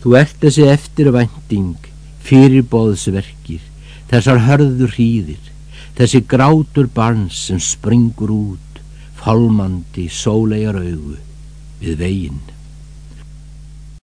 Þú ert þessi eftirvænting, fyrirbóðsverkir, þessar hörður hríðir, þessi grátur barns sem springur út, fálmandi sólegar augu við veginn.